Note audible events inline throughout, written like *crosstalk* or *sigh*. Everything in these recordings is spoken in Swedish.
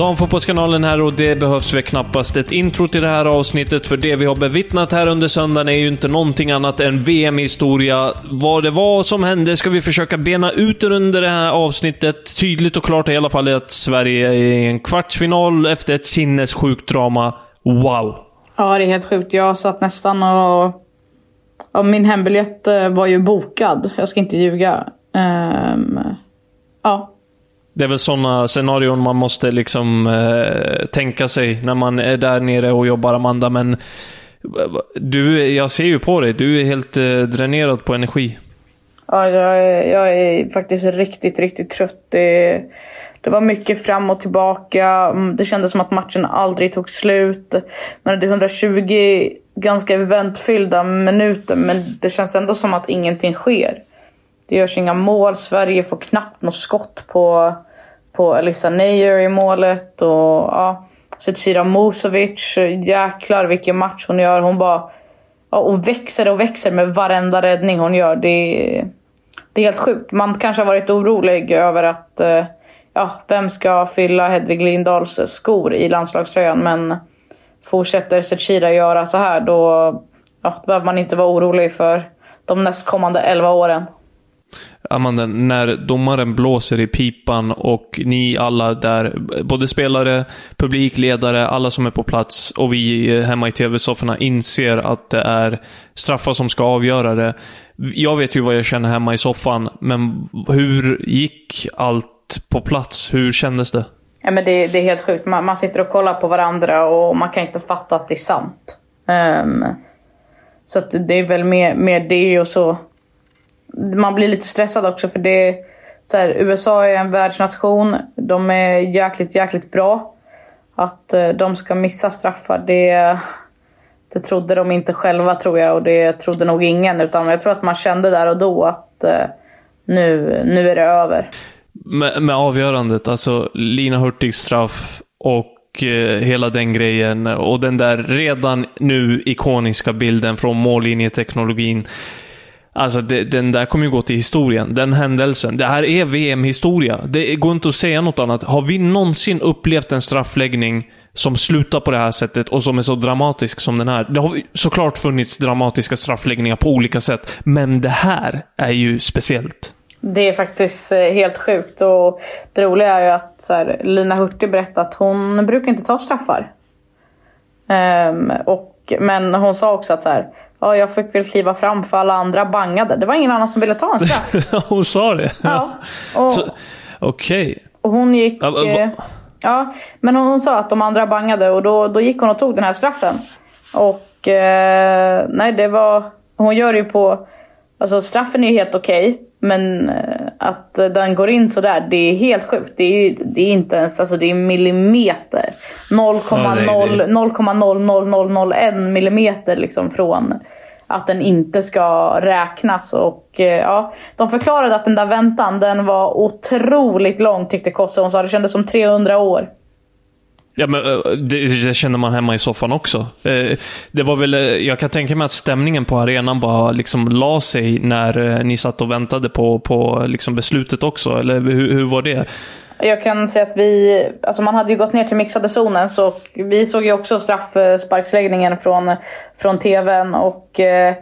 Damfotbollskanalen här och det behövs väl knappast ett intro till det här avsnittet, för det vi har bevittnat här under söndagen är ju inte någonting annat än VM-historia. Vad det var som hände ska vi försöka bena ut under det här avsnittet. Tydligt och klart i alla fall är att Sverige är i en kvartsfinal efter ett sinnessjukt drama. Wow! Ja, det är helt sjukt. Jag satt nästan och... Ja, min hembiljett eh, var ju bokad. Jag ska inte ljuga. Um... Ja, det är väl sådana scenarion man måste liksom eh, tänka sig när man är där nere och jobbar, Amanda. Men du, jag ser ju på dig, du är helt eh, dränerad på energi. Ja, jag är, jag är faktiskt riktigt, riktigt trött. Det, det var mycket fram och tillbaka. Mm, det kändes som att matchen aldrig tog slut. Men det är 120 ganska eventfyllda minuter, men det känns ändå som att ingenting sker. Det görs inga mål. Sverige får knappt något skott på, på Elisa Neyer i målet. Och ja, Zecira Musovic. Jäklar vilken match hon gör. Hon bara... Ja, och växer och växer med varenda räddning hon gör. Det är, det är helt sjukt. Man kanske har varit orolig över att... Eh, ja, vem ska fylla Hedvig Lindahls skor i landslagströjan? Men fortsätter Zecira göra så här då, ja, då behöver man inte vara orolig för de nästkommande 11 åren. Amanda, när domaren blåser i pipan och ni alla där, både spelare, publik, ledare, alla som är på plats och vi hemma i tv-sofforna inser att det är straffar som ska avgöra det. Jag vet ju vad jag känner hemma i soffan, men hur gick allt på plats? Hur kändes det? Ja, men det, det är helt sjukt. Man, man, sitter och kollar på varandra och man kan inte fatta att det är sant. Um, så att det är väl mer, mer det och så man blir lite stressad också för det så här, USA är en världsnation. De är jäkligt, jäkligt bra. Att eh, de ska missa straffar, det, det trodde de inte själva tror jag och det trodde nog ingen. Utan jag tror att man kände där och då att eh, nu, nu är det över. Med, med avgörandet, alltså Lina Hurtigs straff och eh, hela den grejen och den där redan nu ikoniska bilden från mållinjeteknologin. Alltså det, den där kommer ju gå till historien. Den händelsen. Det här är VM-historia. Det går inte att säga något annat. Har vi någonsin upplevt en straffläggning som slutar på det här sättet och som är så dramatisk som den här. Det har såklart funnits dramatiska straffläggningar på olika sätt, men det här är ju speciellt. Det är faktiskt eh, helt sjukt och det roliga är ju att så här, Lina Hurtig berättade att hon brukar inte ta straffar. Um, och, men hon sa också att så här, Ja, jag fick väl kliva fram för alla andra bangade. Det var ingen annan som ville ta en straff. *laughs* hon sa det? Ja. *laughs* Okej. Okay. Och hon gick... Ja, eh, ja, men hon, hon, sa att de andra bangade och då, då gick hon och tog den här straffen. Och eh, nej, det var... Hon gör ju på... Alltså straffen är helt okej. Okay, men eh, att den går in sådär, det är helt sjukt. Det är, det är inte ens, alltså det är millimeter. 0,00001 millimeter liksom från att den inte ska räknas. Och eh, ja, de förklarade att den där väntan, den var otroligt lång tyckte Kosse. Hon sa det kändes som 300 år. Ja, men eh, det, det känner man hemma i soffan också. Eh, det var väl, jag kan tänka mig att stämningen på arenan bara liksom la sig när ni satt och väntade på, på liksom beslutet också, eller hur, hur var det? Jag kan säga att vi, alltså man hade ju gått ner till mixade zonen så vi såg ju också straffsparksläggningen från, från tvn och eh,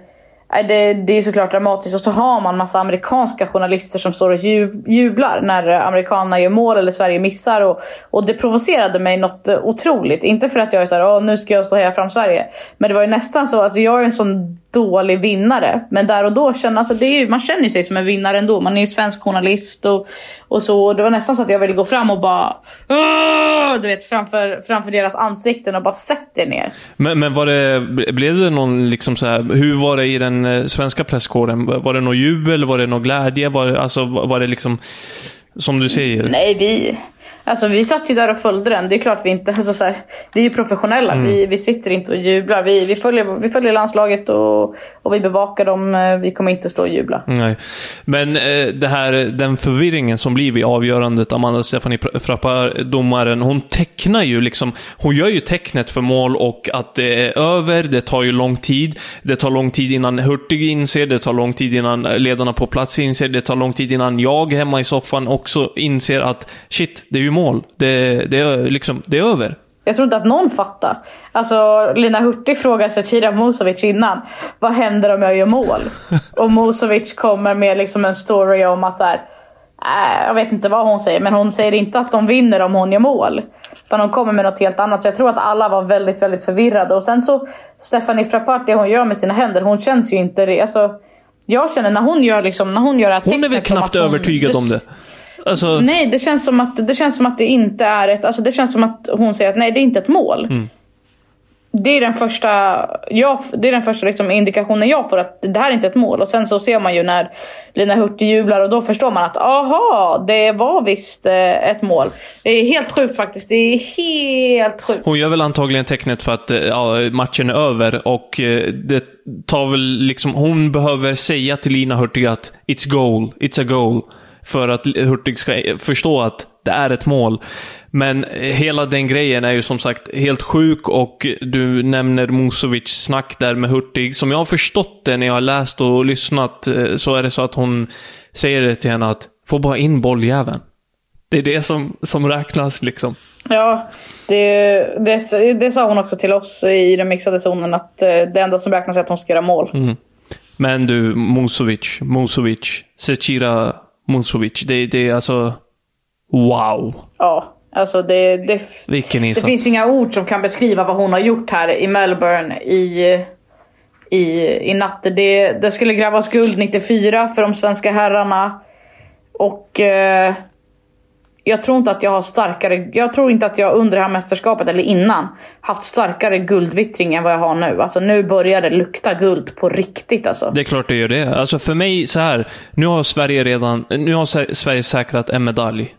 det, det är såklart dramatiskt. Och så har man massa amerikanska journalister som står och jublar när amerikanerna gör mål eller Sverige missar. Och, och det provocerade mig något otroligt. Inte för att jag är såhär, nu ska jag stå och heja fram Sverige. Men det var ju nästan så, alltså jag är en sån dålig vinnare. Men där och då känner alltså det är ju, man känner sig som en vinnare ändå. Man är ju svensk journalist och, och så. Det var nästan så att jag ville gå fram och bara "Åh!" du vet, framför, framför deras ansikten och bara sätt er ner. Men, men var det, blev det någon, liksom så här, hur var det i den eh, svenska presskåren? Var det någon jubel? Var det någon glädje? Var det, alltså, var det liksom, som du säger? Nej, vi, alltså, vi satt ju där och följde den. Det är klart vi inte... Alltså, så här, vi är ju professionella. Vi, vi sitter inte och jublar. Vi, vi, följer, vi följer landslaget och, och vi bevakar dem. Eh, Vi kommer inte stå och jubla. Nej. Men eh, det här, den förvirringen som blir vid avgörandet, Amanda Stefani Frappar, domaren, hon tecknar ju liksom, hon gör ju tecknet för mål och att det är över, det tar ju lång tid. Det tar lång tid innan Hurtig inser, det tar lång tid innan ledarna på plats inser, det tar lång tid innan jag hemma i soffan också inser att shit, det är ju mål. Det, det, liksom, det är över. Jag tror inte att någon fattar. Alltså, Lina Hurtig frågar Zecira Musovic innan. Vad händer om jag gör mål? *laughs* och Musovic kommer med liksom en story om att så här, äh, jag vet inte vad hon säger, men hon säger inte att de vinner om hon gör mål. Utan hon kommer med något helt annat. Så jag tror att alla var väldigt, väldigt förvirrade. Och sen så, Stephanie Frappart, det hon gör med sina händer, hon känns ju inte... Alltså, jag känner när hon gör liksom, när hon gör det här Hon är väl knappt hon- övertygad om det. Alltså, Nej, det känns som att det, känns som att det inte är ett... Alltså det känns som att hon säger att nej, det är inte ett mål. Mm. Det är den första, jag, det är den första liksom indikationen jag får att det här är inte ett mål. Och sen så ser man ju när Lina Hurtig jublar och då förstår man att aha, det var visst eh, ett mål. Det är helt sjukt faktiskt. Det är helt sjukt. Hon gör väl antagligen tecknet för att eh, ja, matchen är över och eh, det tar väl liksom, hon behöver säga till Lina Hurtig att it's goal, it's a goal. För att Hurtig ska förstå att det är ett mål. Men hela den grejen är ju som sagt helt sjuk och du nämner Musovic snack där med Hurtig. Som jag har förstått det när jag har läst och lyssnat eh, så är det så att hon säger det till henne att få bara in bolljäveln. Det är det som, som räknas liksom. Ja, det, det, det sa hon också till oss i den mixade zonen att eh, det enda som räknas är att hon ska göra mål. Mm. Men du, Musovic, Musovic, Secira Musovic. Det, det är alltså... Wow. Ja, alltså det, det, Vilken det insats. finns inga ord som kan beskriva vad hon har gjort här i Melbourne i, i, i natt. Det, det skulle grävas guld 94 för de svenska herrarna. Och eh, jag tror inte att jag har starkare, jag tror inte att jag under det här mästerskapet eller innan haft starkare guldvittring än vad jag har nu. Alltså nu börjar det lukta guld på riktigt alltså. Det är klart det gör det. Alltså för mig, så här. Nu har Sverige redan... Nu har Sver- Sverige säkrat en medalj.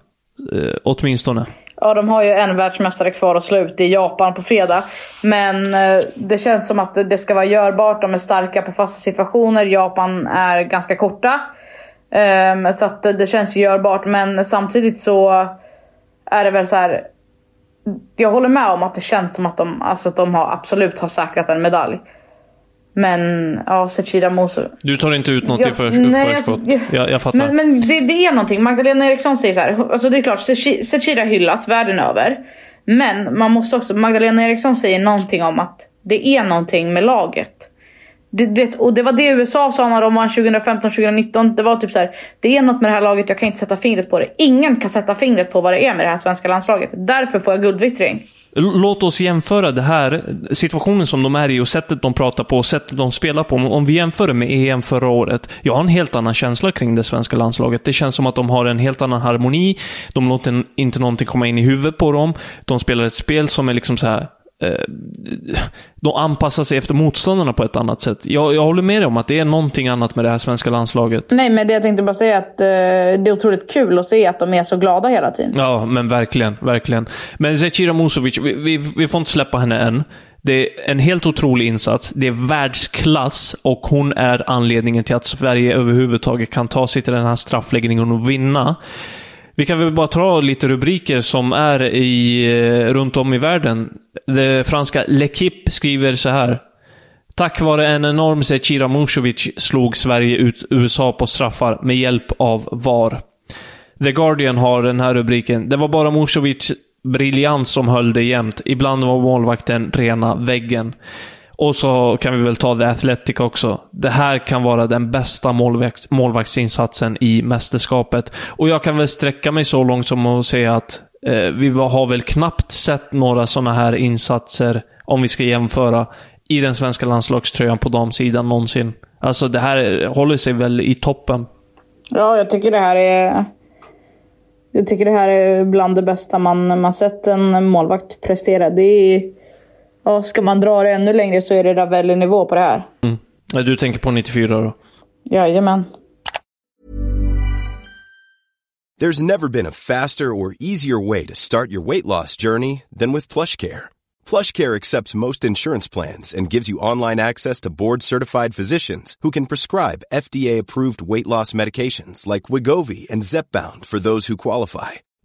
Eh, åtminstone. Ja, de har ju en världsmästare kvar att slå ut i Japan på fredag. Men eh, det känns som att det ska vara görbart. De är starka på fasta situationer. Japan är ganska korta. Ehm, så att det- känns görbart. Men samtidigt så är det väl så här. Jag håller med om att det känns som att de, alltså att de har absolut har säkrat en medalj. Men ja, Zecira Musu. Du tar inte ut något Ja, i för, nej, förskott. jag- jag, jag fattar. Men, men det, det är någonting. Magdalena Eriksson säger så här. Alltså det är klart, Zecira hyllas världen över. Men man måste också, Magdalena Eriksson säger någonting om att det är någonting med laget. Det, det, och det var det USA sa när de vann 2015-2019. Det var typ så här. Det är något med det här laget, jag kan inte sätta fingret på det. Ingen kan sätta fingret på vad det är med det här svenska landslaget. Därför får jag guldvittring. Låt oss jämföra det här, eh, situationen som de är i och sättet de pratar på och sättet de spelar på. Om vi jämför det med EM förra året. Jag har en helt annan känsla kring det svenska landslaget. Det känns som att de har en helt annan harmoni. De låter inte någonting komma in i huvudet på dem. De spelar ett spel som är liksom så här eh, De anpassar sig efter motståndarna på ett annat sätt. Jag, jag håller med dig om att det är någonting annat med det här svenska landslaget. Nej men det jag tänkte bara säga att eh, det är otroligt kul att se att de är så glada hela tiden. Ja, men verkligen, verkligen. Men Zecira Musovic, vi, vi, vi får inte släppa henne än. Det är en helt otrolig insats. Det är världsklass och hon är anledningen till att Sverige överhuvudtaget kan ta sig till den här straffläggningen och vinna. Vi kan väl bara ta lite rubriker som är i, eh, runt om i världen. Det franska L'Equipe skriver så här. Tack vare en enorm Zecira Musovic slog Sverige ut USA på straffar med hjälp av VAR. The Guardian har den här rubriken. Det var bara Musovic briljans som höll det jämnt. Ibland var målvakten rena väggen. Och så kan vi väl ta The Athletic också. Det här kan vara den bästa målvakt, målvaktsinsatsen i mästerskapet. Och jag kan väl sträcka mig så långt som att säga att eh, vi har väl knappt sett några sådana här insatser, om vi ska jämföra, i den svenska landslagströjan på damsidan någonsin. Alltså det här håller sig väl i toppen. Ja, jag tycker det här är... Jag tycker det här är bland det bästa man, man sett en målvakt prestera. Det är Ja, ska man dra det ännu längre så är det Ravelli-nivå på det här. Mm. Du tänker på 94 då? Jajamän. There's never been a faster or easier way to start your weight loss journey than with PlushCare. PlushCare accepts most insurance plans and gives you online access to board-certified physicians who can prescribe FDA-approved weight loss medications like Wigovi and Zepbound for those who qualify.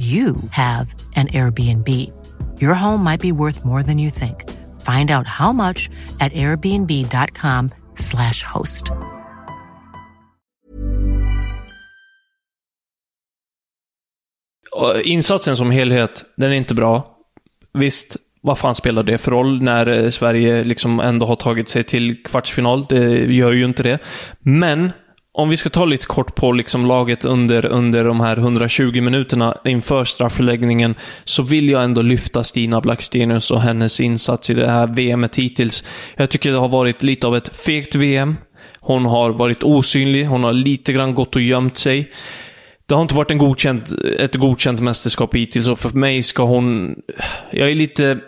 you have an Airbnb. Your home might be worth more than you think. Find out how much at airbnb.com slash host. Insatsen som helhet, den är inte bra. Visst, vad fan spelar det för roll när eh, Sverige liksom ändå har tagit sig till kvartsfinal? Det gör ju inte det. Men om vi ska ta lite kort på liksom laget under, under de här 120 minuterna inför straffläggningen så vill jag ändå lyfta Stina Blackstenius och hennes insats i det här VMet hittills. Jag tycker det har varit lite av ett fegt VM. Hon har varit osynlig, hon har lite grann gått och gömt sig. Det har inte varit en godkänt, ett godkänt mästerskap hittills och för mig ska hon... Jag är lite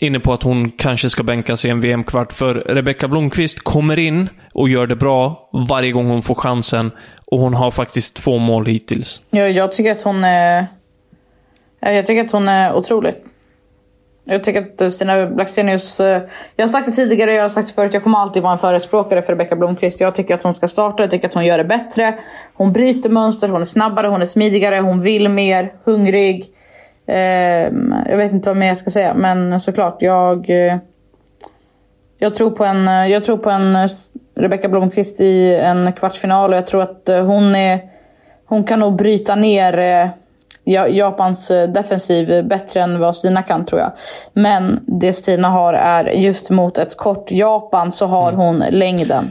inne på att hon kanske ska bänkas i en VM-kvart. För Rebecka Blomqvist kommer in och gör det bra varje gång hon får chansen. Och hon har faktiskt två mål hittills. Ja, jag tycker att hon är... Jag tycker att hon är otrolig. Jag tycker att Stina Blackstenius... Eh, jag har sagt det tidigare, jag har sagt det förut, jag kommer alltid vara en förespråkare för Rebecka Blomqvist. Jag tycker att hon ska starta, jag tycker att hon gör det bättre. Hon bryter mönster, hon är snabbare, hon är smidigare, hon vill mer, hungrig. Eh, jag vet inte vad mer jag ska säga, men såklart. Jag, eh, jag tror på en, eh, jag tror på en eh, Rebecka Blomqvist i en kvartsfinal och jag tror att hon, är, hon kan nog bryta ner Japans defensiv bättre än vad Stina kan tror jag. Men det Stina har är just mot ett kort Japan så har mm. hon längden.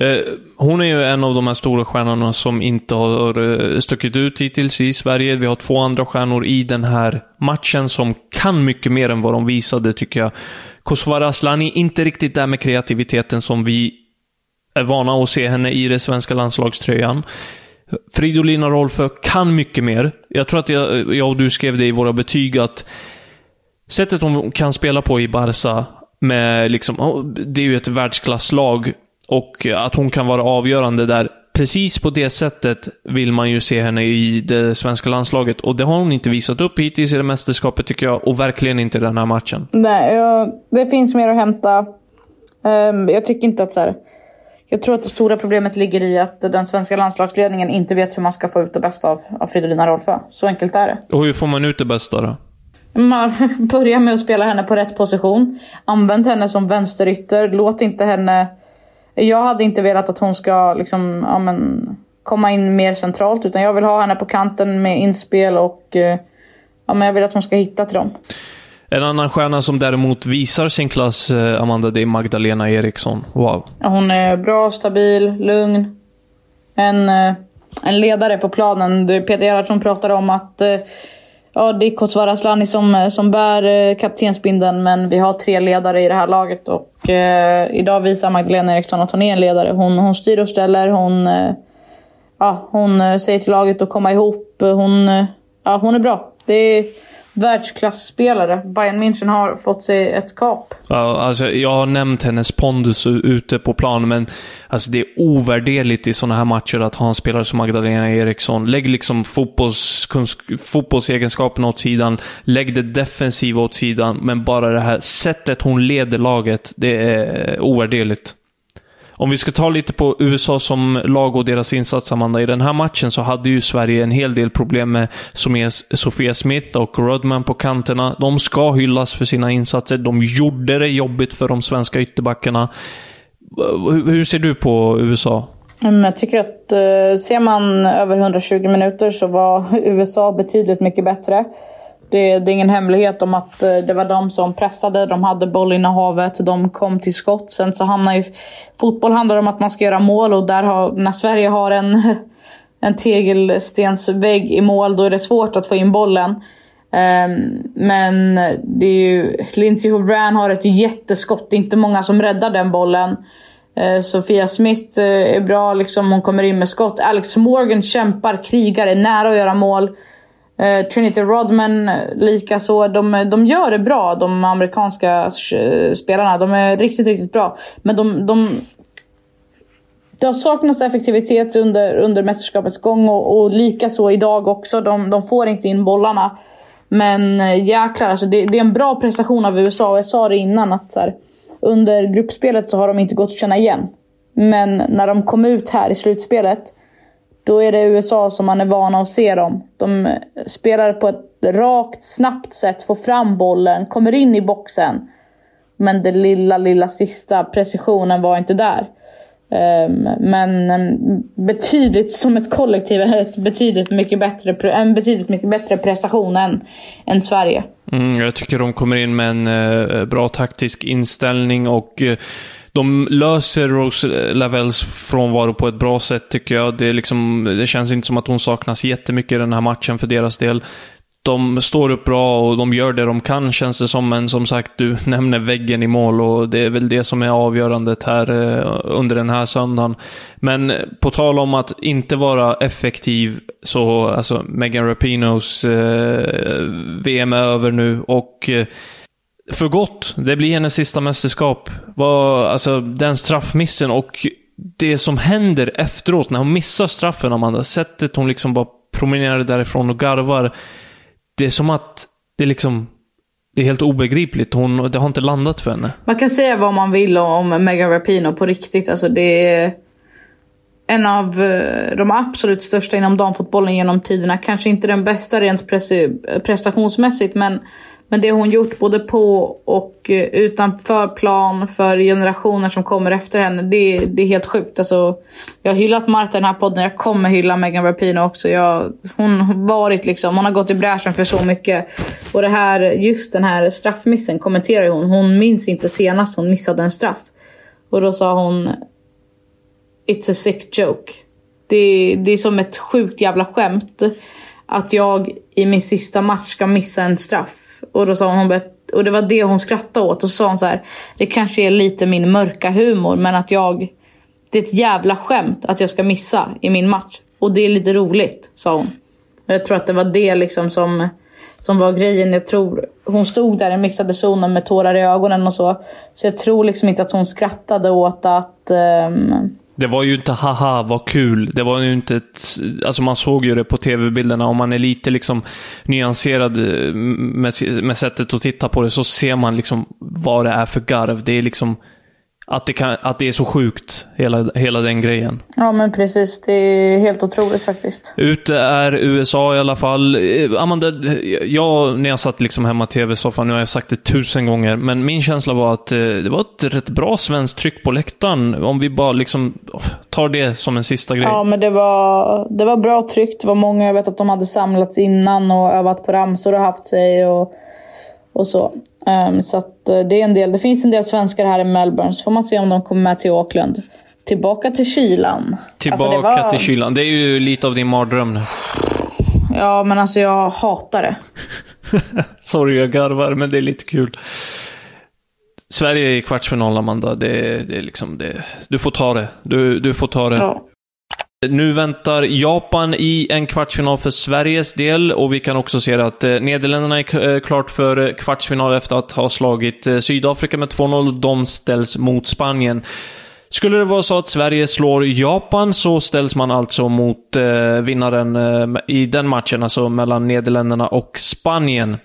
Eh, hon är ju en av de här stora stjärnorna som inte har eh, stuckit ut hittills i Sverige. Vi har två andra stjärnor i den här matchen som kan mycket mer än vad de visade, tycker jag. Kosovare Asllani, inte riktigt där med kreativiteten som vi är vana att se henne i den svenska landslagströjan. Fridolina Rolfö kan mycket mer. Jag tror att jag, jag och du skrev det i våra betyg att sättet hon kan spela på i Barca med liksom, oh, det är ju ett världsklasslag och att hon kan vara avgörande där. Precis på det sättet vill man ju se henne i det svenska landslaget. Och det har hon inte visat upp hittills i det mästerskapet tycker jag. Och verkligen inte i den här matchen. Nej, jag, det finns mer att hämta. Um, jag tycker inte att så här, Jag tror att det stora problemet ligger i att den svenska landslagsledningen inte vet hur man ska få ut det bästa av, av Fridolina Rolfö. Så enkelt är det. Och hur får man ut det bästa då? Man *laughs* börjar med att spela henne på rätt position. Använd henne som vänsterytter. Låt inte henne jag hade inte velat att hon ska liksom, ja, men, komma in mer centralt utan jag vill ha henne på kanten med inspel och eh, ja, men jag vill att hon ska hitta till dem. En annan stjärna som däremot visar sin klass, eh, Amanda, det är Magdalena Eriksson. Wow. Ja, hon är bra, stabil, lugn. En, eh, en ledare på planen. Peter Gerhardsson pratade om att ja, det är Kosovare Asllani som, eh, som bär eh, kaptensbindeln men vi har tre ledare i det här laget och eh, idag visar Magdalena Eriksson att hon är en ledare. Hon, hon styr och ställer, hon, eh, ja, hon eh, säger till laget att komma ihop. Hon, eh, ja, hon är bra. Det är, världsklasspelare. Bayern München har fått sig ett kap. Ja, alltså, jag har nämnt hennes pondus ute på plan, men alltså, det är ovärderligt i sådana här matcher att ha en spelare som Magdalena Eriksson. Lägg liksom fotbolls, fotbollsegenskaperna åt sidan, lägg det defensiva åt sidan, men bara det här sättet hon leder laget, det är ovärderligt. Om vi ska ta lite på USA som lag och deras insats, Amanda. I den här matchen så hade ju Sverige en hel del problem med Sofia Smith och Rodman på kanterna. De ska hyllas för sina insatser. De gjorde det jobbigt för de svenska ytterbackarna. Hur ser du på USA? Mm, jag tycker att eh, ser man över 120 minuter så var *laughs* USA betydligt mycket bättre. Det, det, är ingen hemlighet om att eh, det var de som pressade, de hade bollinnehavet, de kom till skott. Sen så hamnar ju... Fotboll handlar om att man ska göra mål och där har, när Sverige har en, *laughs* en tegelstensvägg i mål då är det svårt att få in bollen. Um, men det är ju, Lindsey Horan har ett jätteskott, det är inte många som räddar den bollen. Eh, uh, Sofia Smith uh, är bra, liksom, hon kommer in med skott. Alex Morgan kämpar, krigar, är nära att göra mål. Eh, Trinity Rodman eh, likaså. De, de gör det bra, de amerikanska eh, spelarna. De är riktigt, riktigt bra. Men de, de det har saknats effektivitet under, under mästerskapets gång och, och likaså idag också. De, de får inte in bollarna. Men jäklar, alltså det, det, är en bra prestation av USA och jag sa det innan att så här, under gruppspelet så har de inte gått att känna igen. Men när de kom ut här i slutspelet då är det USA som man är vana att se dem. De eh, spelar på ett rakt, snabbt sätt, får fram bollen, kommer in i boxen. Men den lilla, lilla sista precisionen var inte där. Ehm, men ehm, betydligt som ett kollektiv, *laughs* ett betydligt mycket bättre, en betydligt mycket bättre prestation än, än Sverige. Mm, jag tycker de kommer in med en eh, bra taktisk inställning och eh, de löser Rose Lavels frånvaro på ett bra sätt tycker jag. Det, är liksom, det känns inte som att hon saknas jättemycket i den här matchen för deras del. De står upp bra och de gör det de kan känns det som, men som sagt, du *laughs* nämner väggen i mål och det är väl det som är avgörandet här eh, under den här söndagen. Men på tal om att inte vara effektiv, så alltså Megan Rapinos eh, VM är över nu och eh, för gott. Det blir hennes sista mästerskap. Var, alltså, den straffmissen och det som händer efteråt när hon missar straffen, Amanda. Sättet hon liksom bara promenerar därifrån och garvar. Det är som att det är liksom... Det är helt obegripligt. Hon, det har inte landat för henne. Man kan säga vad man vill om Megan Rapino på riktigt. Alltså det är en av eh, de absolut största inom damfotbollen genom tiderna. Kanske inte den bästa rent prestationsmässigt men men det hon gjort både på och eh, utanför plan för generationer som kommer efter henne, det, det är helt sjukt. Alltså, jag har hyllat Marta i den här podden, jag kommer hylla Megan Rapinoe också. Jag, hon, har varit liksom, hon har gått i bräschen för så mycket. Och det här, just den här straffmissen kommenterar hon. Hon minns inte senast hon missade en straff. Och då sa hon It's a sick joke. Det, det är som ett sjukt jävla skämt att jag i min sista match ska missa en straff. Och då sa hon, och det var det hon skrattade åt. Och så sa hon så här, det kanske är lite min mörka humor men att jag, det är ett jävla skämt att jag ska missa i min match. Och det är lite roligt, sa hon. Och jag tror att det var det liksom som, som var grejen. Jag tror, hon stod där i mixade zonen med tårar i ögonen och så. Så jag tror liksom inte att hon skrattade åt att um, det var ju inte haha, vad kul. Det var ju inte ett... Alltså man såg ju det på tv-bilderna. Om man är lite liksom nyanserad eh, med, med sättet att titta på det så ser man liksom vad det är för garv. Det är liksom att det, kan, att det är så sjukt, hela, hela den grejen. Ja, men precis. Det är helt otroligt faktiskt. Ute är USA i alla fall. Eh, Amanda, jag, när jag satt liksom hemma i tv-soffan, nu har jag sagt det tusen gånger, men min känsla var att eh, det var ett rätt bra svenskt tryck på läktaren. Om vi bara liksom tar det som en sista grej. Ja, men det var, det var bra tryck. Det var många, jag vet att de hade samlats innan och övat på ramsor och haft sig och, och så. Um, så att uh, det är en del. Det finns en del svenskar här i Melbourne. Så får man se om de kommer med till Auckland. Tillbaka till kylan. Tillbaka alltså var... till kylan. Det är ju lite av din mardröm nu. Ja, men alltså jag hatar det. *laughs* Sorry, jag garvar, men det är lite kul. Sverige i kvartsfinal, Amanda. Det, det är liksom det. Du får ta det. Du, du får ta det. Ja. Nu väntar Japan i en kvartsfinal för Sveriges del och vi kan också se att eh, Nederländerna är eh, klart för kvartsfinal efter att ha slagit eh, Sydafrika med 2-0. De ställs mot Spanien. Skulle det vara så att Sverige slår Japan så ställs man alltså mot vinnaren i den matchen, alltså mellan Nederländerna och Spanien.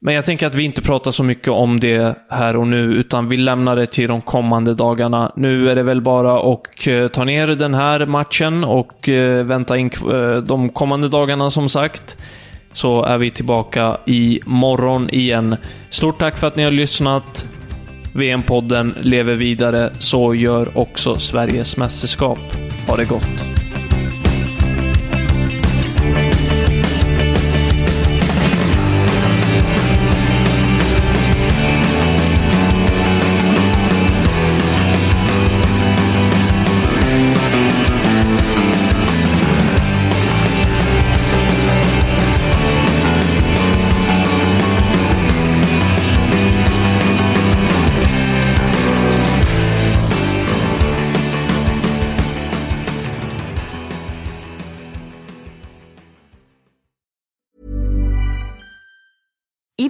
Men jag tänker att vi inte pratar så mycket om det här och nu, utan vi lämnar det till de kommande dagarna. Nu är det väl bara att eh, ta ner den här matchen och eh, vänta in eh, de kommande dagarna som sagt. Så är vi tillbaka i morgon igen. Stort tack för att ni har lyssnat. VM-podden lever vidare, så gör också Sveriges mästerskap. Ha det gott!